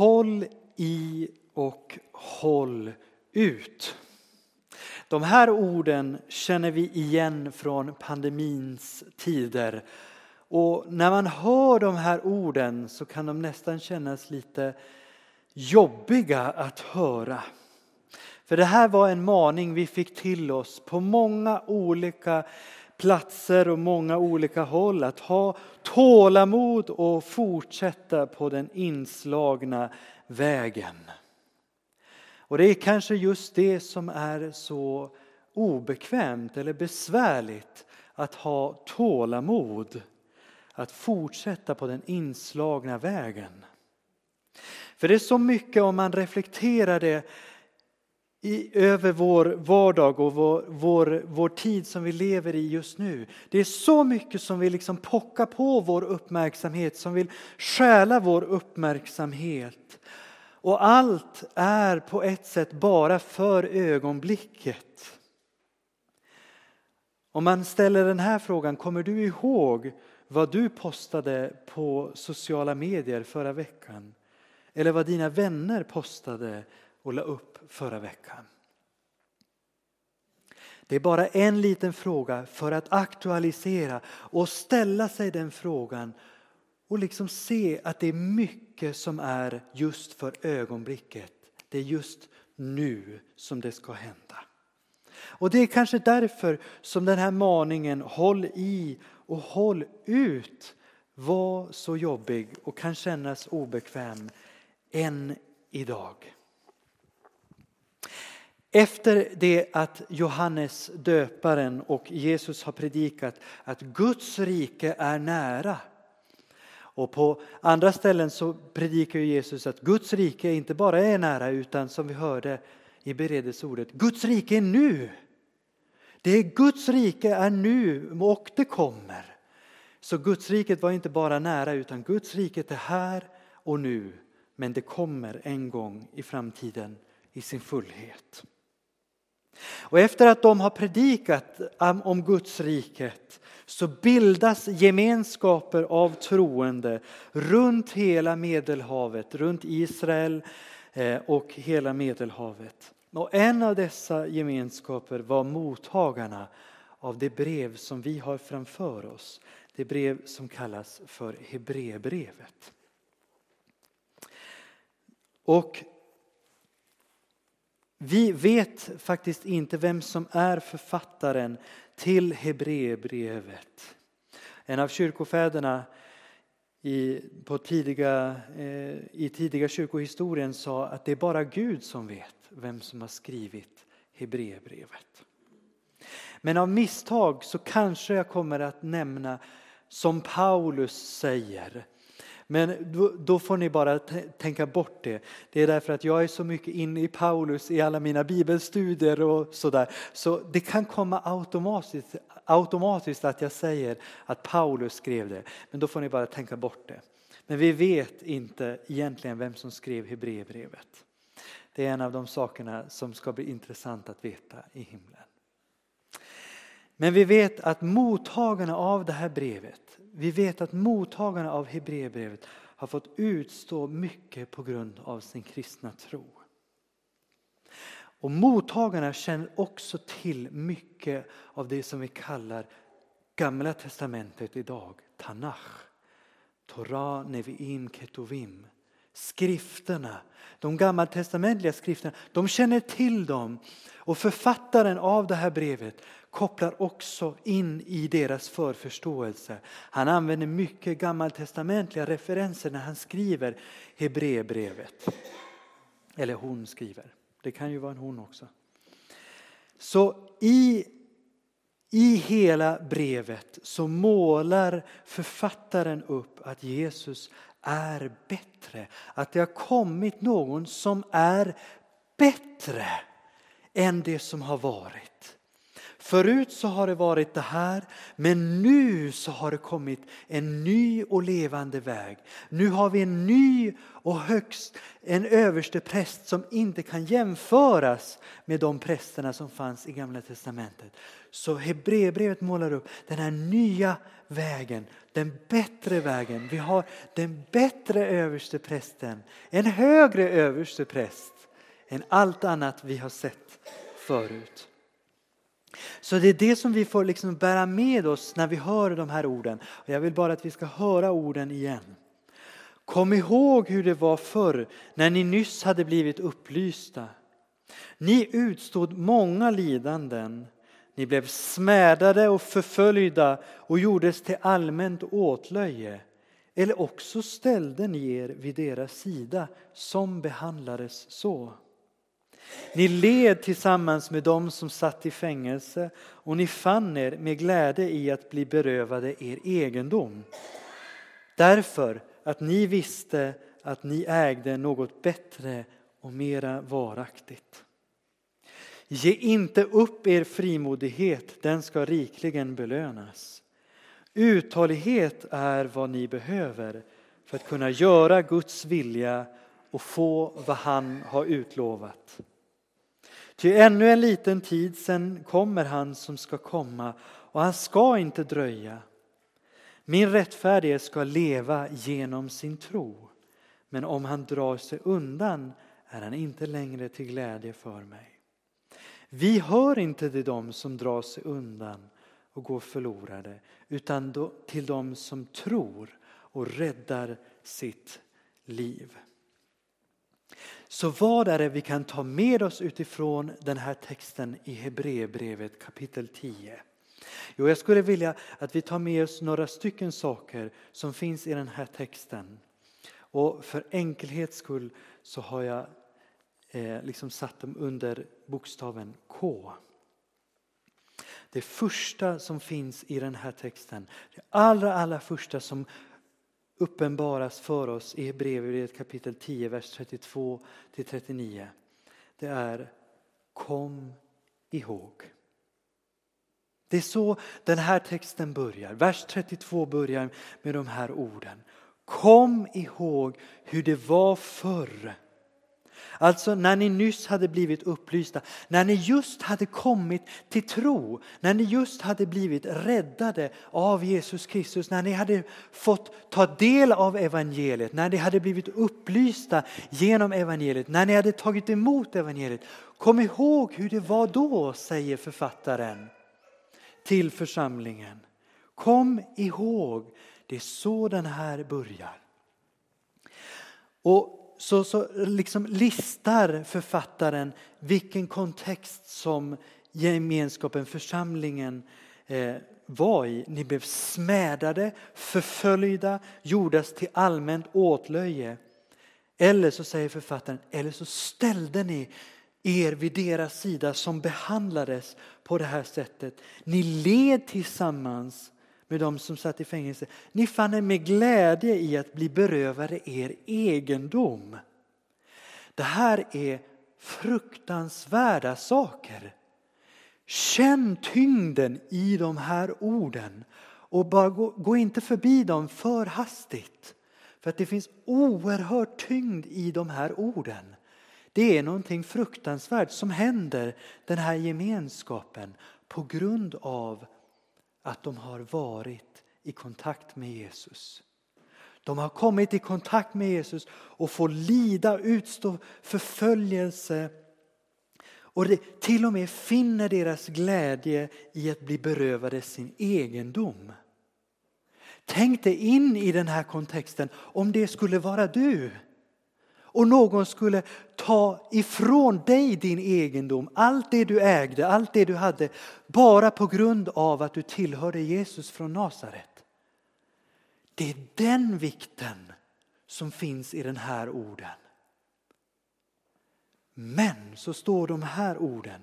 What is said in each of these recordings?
Håll i och håll ut. De här orden känner vi igen från pandemins tider. Och när man hör de här orden så kan de nästan kännas lite jobbiga att höra. För det här var en maning vi fick till oss på många olika platser och många olika håll. Att ha tålamod och fortsätta på den inslagna vägen. Och det är kanske just det som är så obekvämt eller besvärligt att ha tålamod. Att fortsätta på den inslagna vägen. För det är så mycket om man reflekterar det i, över vår vardag och vår, vår, vår tid som vi lever i just nu. Det är så mycket som vill liksom pocka på vår uppmärksamhet, som vill stjäla vår uppmärksamhet. Och allt är på ett sätt bara för ögonblicket. Om man ställer den här frågan, kommer du ihåg vad du postade på sociala medier förra veckan? Eller vad dina vänner postade och la upp förra veckan. Det är bara en liten fråga för att aktualisera och ställa sig den frågan och liksom se att det är mycket som är just för ögonblicket. Det är just nu som det ska hända. Och det är kanske därför som den här maningen håll i och håll ut var så jobbig och kan kännas obekväm än idag. Efter det att Johannes döparen och Jesus har predikat att Guds rike är nära. Och på andra ställen så predikar Jesus att Guds rike inte bara är nära utan som vi hörde i beredelseordet, Guds rike är nu. Det är Guds rike är nu och det kommer. Så Guds riket var inte bara nära utan Guds riket är här och nu. Men det kommer en gång i framtiden i sin fullhet. Och efter att de har predikat om Guds riket så bildas gemenskaper av troende runt hela Medelhavet, runt Israel eh, och hela Medelhavet. Och en av dessa gemenskaper var mottagarna av det brev som vi har framför oss. Det brev som kallas för Hebreerbrevet. Och vi vet faktiskt inte vem som är författaren till Hebreerbrevet. En av kyrkofäderna i, på tidiga, eh, i tidiga kyrkohistorien sa att det är bara Gud som vet vem som har skrivit Hebreerbrevet. Men av misstag så kanske jag kommer att nämna som Paulus säger men då, då, får ni bara tänka bort det. Det är därför att jag är så mycket inne i Paulus i alla mina bibelstudier och sådär. Så det kan komma automatiskt, automatiskt att jag säger att Paulus skrev det. Men då får ni bara tänka bort det. Men vi vet inte egentligen vem som skrev Hebreerbrevet. Det är en av de sakerna som ska bli intressant att veta i himlen. Men vi vet att mottagarna av det här brevet vi vet att mottagarna av Hebreerbrevet har fått utstå mycket på grund av sin kristna tro. Och mottagarna känner också till mycket av det som vi kallar Gamla testamentet idag, Tanach, Torah, Neviim, Ketuvim. Skrifterna, de gammaltestamentliga skrifterna, de känner till dem. Och författaren av det här brevet kopplar också in i deras förförståelse. Han använder mycket gammaltestamentliga referenser när han skriver Hebreerbrevet. Eller hon skriver. Det kan ju vara en hon också. Så i, i hela brevet så målar författaren upp att Jesus är bättre. Att det har kommit någon som är bättre än det som har varit. Förut så har det varit det här, men nu så har det kommit en ny och levande väg. Nu har vi en ny och högst, en överste präst som inte kan jämföras med de prästerna som fanns i Gamla Testamentet. Så Hebreerbrevet målar upp den här nya vägen, den bättre vägen. Vi har den bättre överste prästen, en högre överste präst än allt annat vi har sett förut. Så det är det som vi får liksom bära med oss när vi hör de här orden. Och jag vill bara att vi ska höra orden igen. Kom ihåg hur det var förr när ni nyss hade blivit upplysta. Ni utstod många lidanden. Ni blev smädade och förföljda och gjordes till allmänt åtlöje. Eller också ställde ni er vid deras sida som behandlades så. Ni led tillsammans med dem som satt i fängelse och ni fann er med glädje i att bli berövade er egendom. Därför att ni visste att ni ägde något bättre och mera varaktigt. Ge inte upp er frimodighet, den ska rikligen belönas. Uthållighet är vad ni behöver för att kunna göra Guds vilja och få vad han har utlovat. Ty ännu en liten tid sen kommer han som ska komma och han ska inte dröja. Min rättfärdige ska leva genom sin tro. Men om han drar sig undan är han inte längre till glädje för mig. Vi hör inte till dem som drar sig undan och går förlorade utan till dem som tror och räddar sitt liv. Så vad är det vi kan ta med oss utifrån den här texten i Hebreerbrevet kapitel 10? Jo, jag skulle vilja att vi tar med oss några stycken saker som finns i den här texten. Och för enkelhets skull så har jag eh, liksom satt dem under bokstaven K. Det första som finns i den här texten, det allra, allra första som uppenbaras för oss i Hebreerbrevet kapitel 10, vers 32 till 39. Det är Kom ihåg. Det är så den här texten börjar. Vers 32 börjar med de här orden. Kom ihåg hur det var förr Alltså när ni nyss hade blivit upplysta, när ni just hade kommit till tro, när ni just hade blivit räddade av Jesus Kristus, när ni hade fått ta del av evangeliet, när ni hade blivit upplysta genom evangeliet, när ni hade tagit emot evangeliet. Kom ihåg hur det var då, säger författaren till församlingen. Kom ihåg, det är så den här börjar. Och så, så liksom listar författaren vilken kontext som gemenskapen, församlingen eh, var i. Ni blev smädade, förföljda, gjordes till allmänt åtlöje. Eller så säger författaren, eller så ställde ni er vid deras sida som behandlades på det här sättet. Ni led tillsammans med dem som satt i fängelse. Ni fann er med glädje i att bli berövade er egendom. Det här är fruktansvärda saker. Känn tyngden i de här orden och bara gå, gå inte förbi dem för hastigt. För att det finns oerhört tyngd i de här orden. Det är någonting fruktansvärt som händer den här gemenskapen på grund av att de har varit i kontakt med Jesus. De har kommit i kontakt med Jesus och får lida, utstå förföljelse och det, till och med finner deras glädje i att bli berövade sin egendom. Tänk dig in i den här kontexten om det skulle vara du och någon skulle ta ifrån dig din egendom, allt det du ägde, allt det du hade, bara på grund av att du tillhörde Jesus från Nasaret. Det är den vikten som finns i den här orden. Men så står de här orden.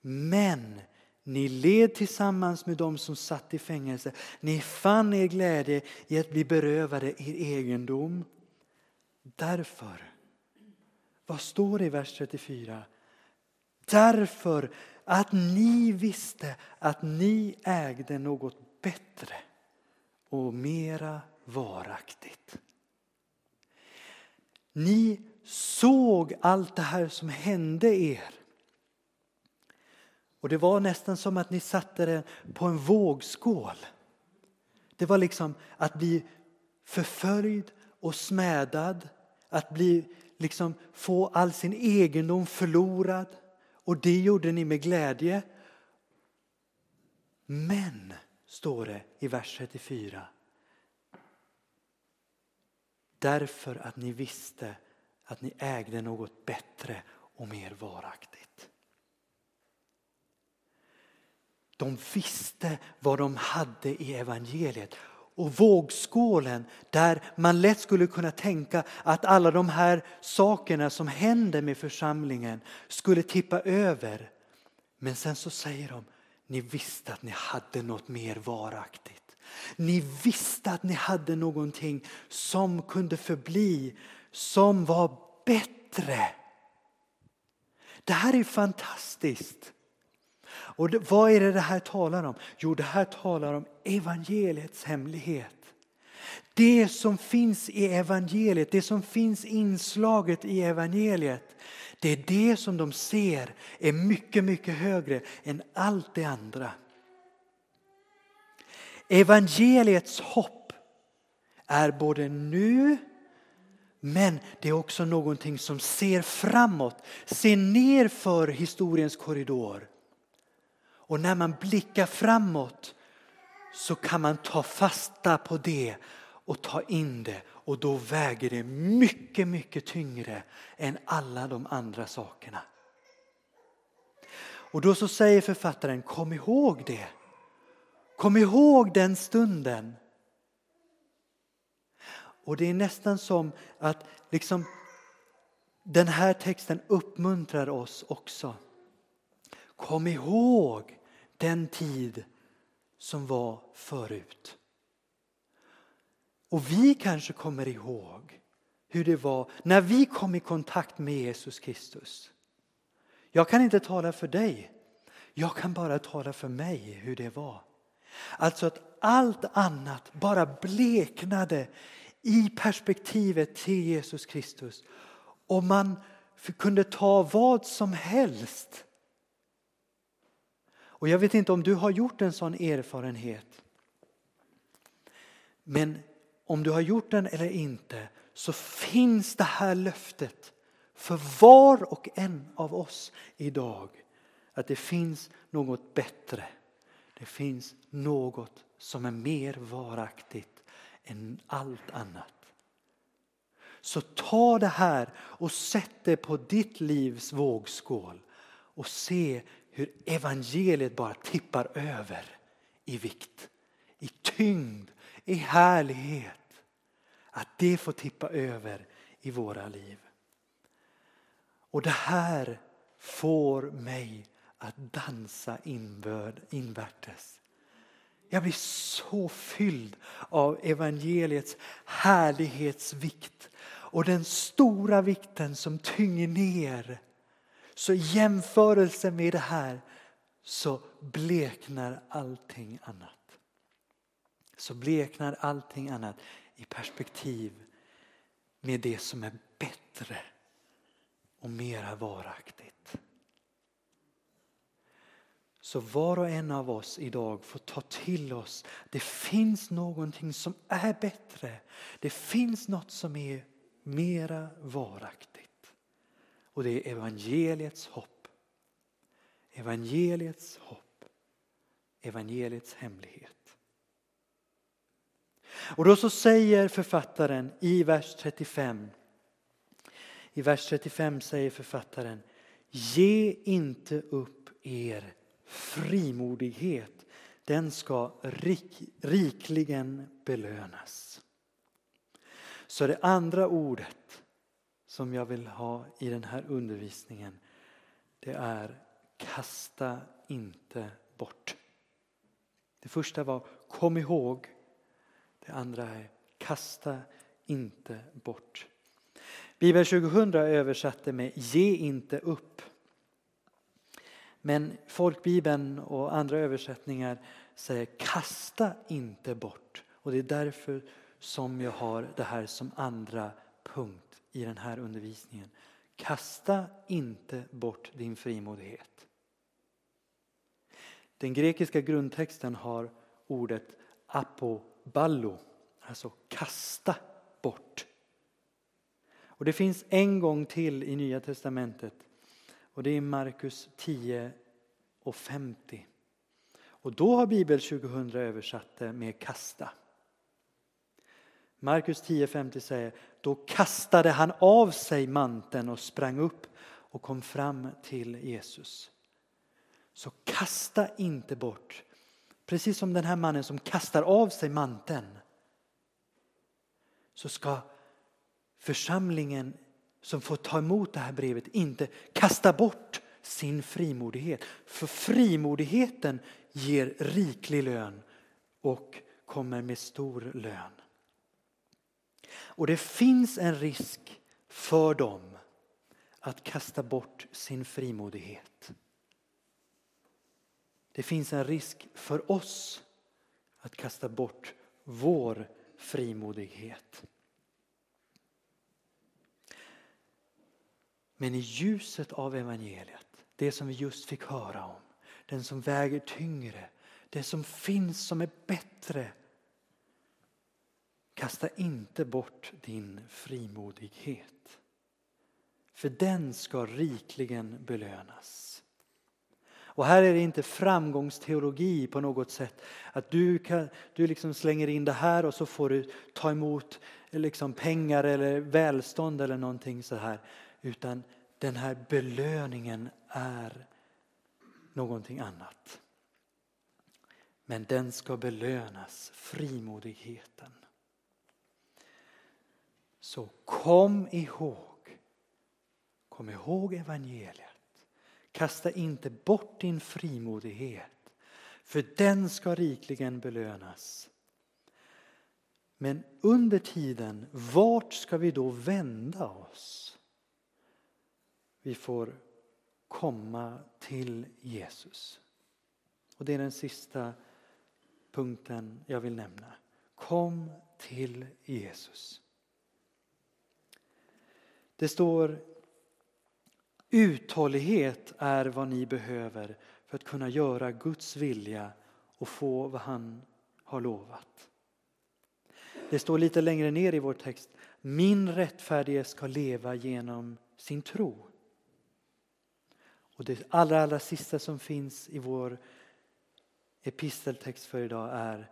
Men ni led tillsammans med dem som satt i fängelse. Ni fann er glädje i att bli berövade er egendom Därför, vad står det i vers 34? därför att ni visste att ni ägde något bättre och mera varaktigt. Ni såg allt det här som hände er. Och det var nästan som att ni satte det på en vågskål. Det var liksom att bli förföljd och smädad, att bli, liksom, få all sin egendom förlorad. Och det gjorde ni med glädje. Men, står det i vers 34, därför att ni visste att ni ägde något bättre och mer varaktigt. De visste vad de hade i evangeliet. Och vågskålen där man lätt skulle kunna tänka att alla de här sakerna som händer med församlingen skulle tippa över. Men sen så säger de, ni visste att ni hade något mer varaktigt. Ni visste att ni hade någonting som kunde förbli, som var bättre. Det här är fantastiskt. Och det, vad är det det här talar om? Jo, det här talar om evangeliets hemlighet. Det som finns i evangeliet, det som finns inslaget i evangeliet, det är det som de ser är mycket, mycket högre än allt det andra. Evangeliets hopp är både nu men det är också någonting som ser framåt, ser ner för historiens korridor. Och när man blickar framåt så kan man ta fasta på det och ta in det och då väger det mycket, mycket tyngre än alla de andra sakerna. Och då så säger författaren, kom ihåg det. Kom ihåg den stunden. Och det är nästan som att liksom den här texten uppmuntrar oss också. Kom ihåg den tid som var förut. Och vi kanske kommer ihåg hur det var när vi kom i kontakt med Jesus Kristus. Jag kan inte tala för dig. Jag kan bara tala för mig hur det var. Alltså att allt annat bara bleknade i perspektivet till Jesus Kristus. Och man kunde ta vad som helst och jag vet inte om du har gjort en sån erfarenhet. Men om du har gjort den eller inte så finns det här löftet för var och en av oss idag. Att det finns något bättre. Det finns något som är mer varaktigt än allt annat. Så ta det här och sätt det på ditt livs vågskål och se hur evangeliet bara tippar över i vikt, i tyngd, i härlighet. Att det får tippa över i våra liv. Och det här får mig att dansa invärtes. Jag blir så fylld av evangeliets härlighetsvikt och den stora vikten som tynger ner så i jämförelse med det här så bleknar allting annat. Så bleknar allting annat i perspektiv med det som är bättre och mera varaktigt. Så var och en av oss idag får ta till oss, det finns någonting som är bättre. Det finns något som är mera varaktigt. Och det är evangeliets hopp. Evangeliets hopp. Evangeliets hemlighet. Och då så säger författaren i vers 35. I vers 35 säger författaren Ge inte upp er frimodighet. Den ska rik, rikligen belönas. Så det andra ordet som jag vill ha i den här undervisningen det är kasta inte bort. Det första var kom ihåg. Det andra är kasta inte bort. Bibel 2000 översatte med ge inte upp. Men folkbibeln och andra översättningar säger kasta inte bort. Och det är därför som jag har det här som andra punkt i den här undervisningen. Kasta inte bort din frimodighet. Den grekiska grundtexten har ordet apoballo, alltså kasta bort. Och det finns en gång till i Nya Testamentet och det är Markus 10 och 50. Och då har Bibel 2000 översatt det med kasta. Markus 10.50 säger, då kastade han av sig manteln och sprang upp och kom fram till Jesus. Så kasta inte bort, precis som den här mannen som kastar av sig manteln. Så ska församlingen som får ta emot det här brevet inte kasta bort sin frimodighet. För frimodigheten ger riklig lön och kommer med stor lön. Och det finns en risk för dem att kasta bort sin frimodighet. Det finns en risk för oss att kasta bort vår frimodighet. Men i ljuset av evangeliet, det som vi just fick höra om, den som väger tyngre, det som finns som är bättre. Kasta inte bort din frimodighet. För den ska rikligen belönas. Och här är det inte framgångsteologi på något sätt. Att du, kan, du liksom slänger in det här och så får du ta emot liksom pengar eller välstånd eller någonting så här. Utan den här belöningen är någonting annat. Men den ska belönas, frimodigheten. Så kom ihåg, kom ihåg evangeliet. Kasta inte bort din frimodighet, för den ska rikligen belönas. Men under tiden, vart ska vi då vända oss? Vi får komma till Jesus. Och det är den sista punkten jag vill nämna. Kom till Jesus. Det står uthållighet är vad ni behöver för att kunna göra Guds vilja och få vad han har lovat. Det står lite längre ner i vår text. Min rättfärdige ska leva genom sin tro. Och det allra, allra sista som finns i vår episteltext för idag är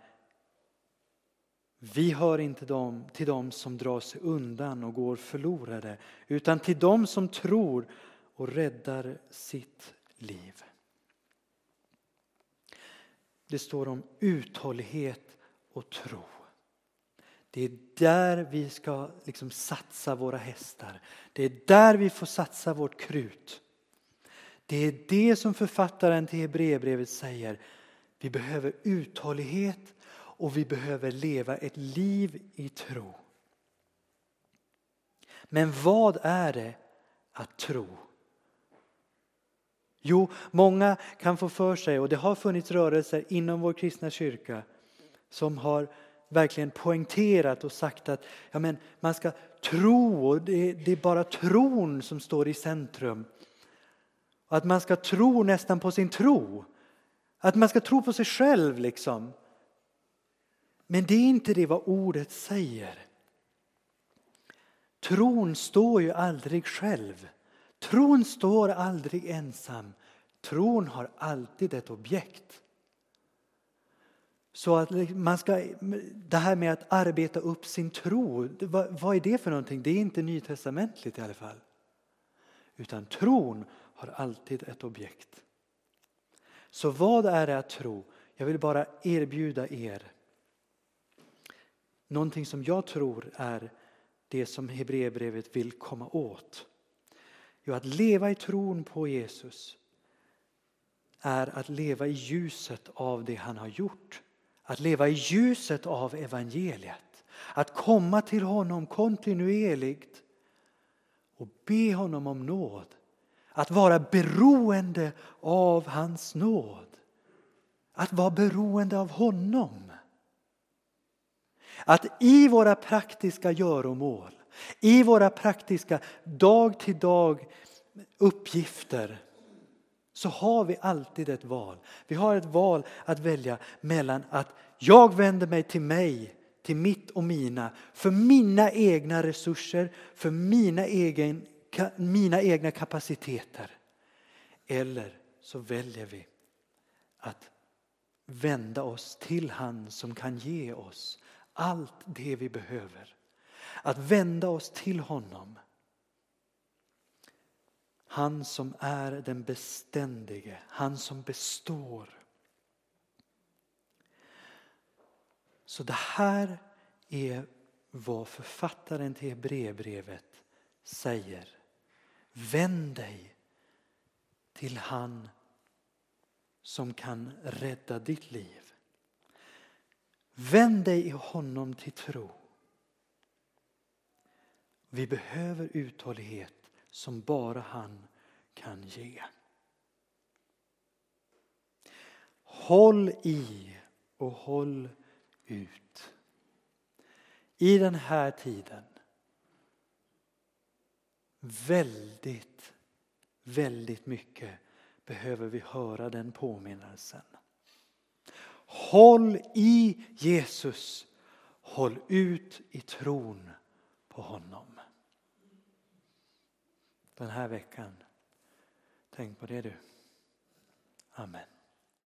vi hör inte dem, till dem som drar sig undan och går förlorade utan till dem som tror och räddar sitt liv. Det står om uthållighet och tro. Det är där vi ska liksom satsa våra hästar. Det är där vi får satsa vårt krut. Det är det som författaren till Hebreerbrevet säger. Vi behöver uthållighet och vi behöver leva ett liv i tro. Men vad är det att tro? Jo, många kan få för sig, och det har funnits rörelser inom vår kristna kyrka som har verkligen poängterat och sagt att ja, men man ska tro och det, det är bara tron som står i centrum. Att man ska tro nästan på sin tro. Att man ska tro på sig själv liksom. Men det är inte det vad ordet säger. Tron står ju aldrig själv. Tron står aldrig ensam. Tron har alltid ett objekt. Så att liksom, man ska, det här med att arbeta upp sin tro, vad, vad är det för någonting? Det är inte nytestamentligt i alla fall. Utan tron har alltid ett objekt. Så vad är det att tro? Jag vill bara erbjuda er någonting som jag tror är det som Hebreerbrevet vill komma åt. Jo, att leva i tron på Jesus är att leva i ljuset av det han har gjort. Att leva i ljuset av evangeliet. Att komma till honom kontinuerligt och be honom om nåd att vara beroende av hans nåd. Att vara beroende av honom. Att i våra praktiska göromål, i våra praktiska dag till dag uppgifter så har vi alltid ett val. Vi har ett val att välja mellan att jag vänder mig till mig, till mitt och mina, för mina egna resurser, för mina, egen, mina egna kapaciteter. Eller så väljer vi att vända oss till han som kan ge oss allt det vi behöver. Att vända oss till honom. Han som är den beständige, han som består. Så det här är vad författaren till Hebreerbrevet säger. Vänd dig till han som kan rädda ditt liv. Vänd dig i honom till tro. Vi behöver uthållighet som bara han kan ge. Håll i och håll ut. I den här tiden väldigt, väldigt mycket behöver vi höra den påminnelsen. Håll i Jesus. Håll ut i tron på honom. Den här veckan. Tänk på det du. Amen.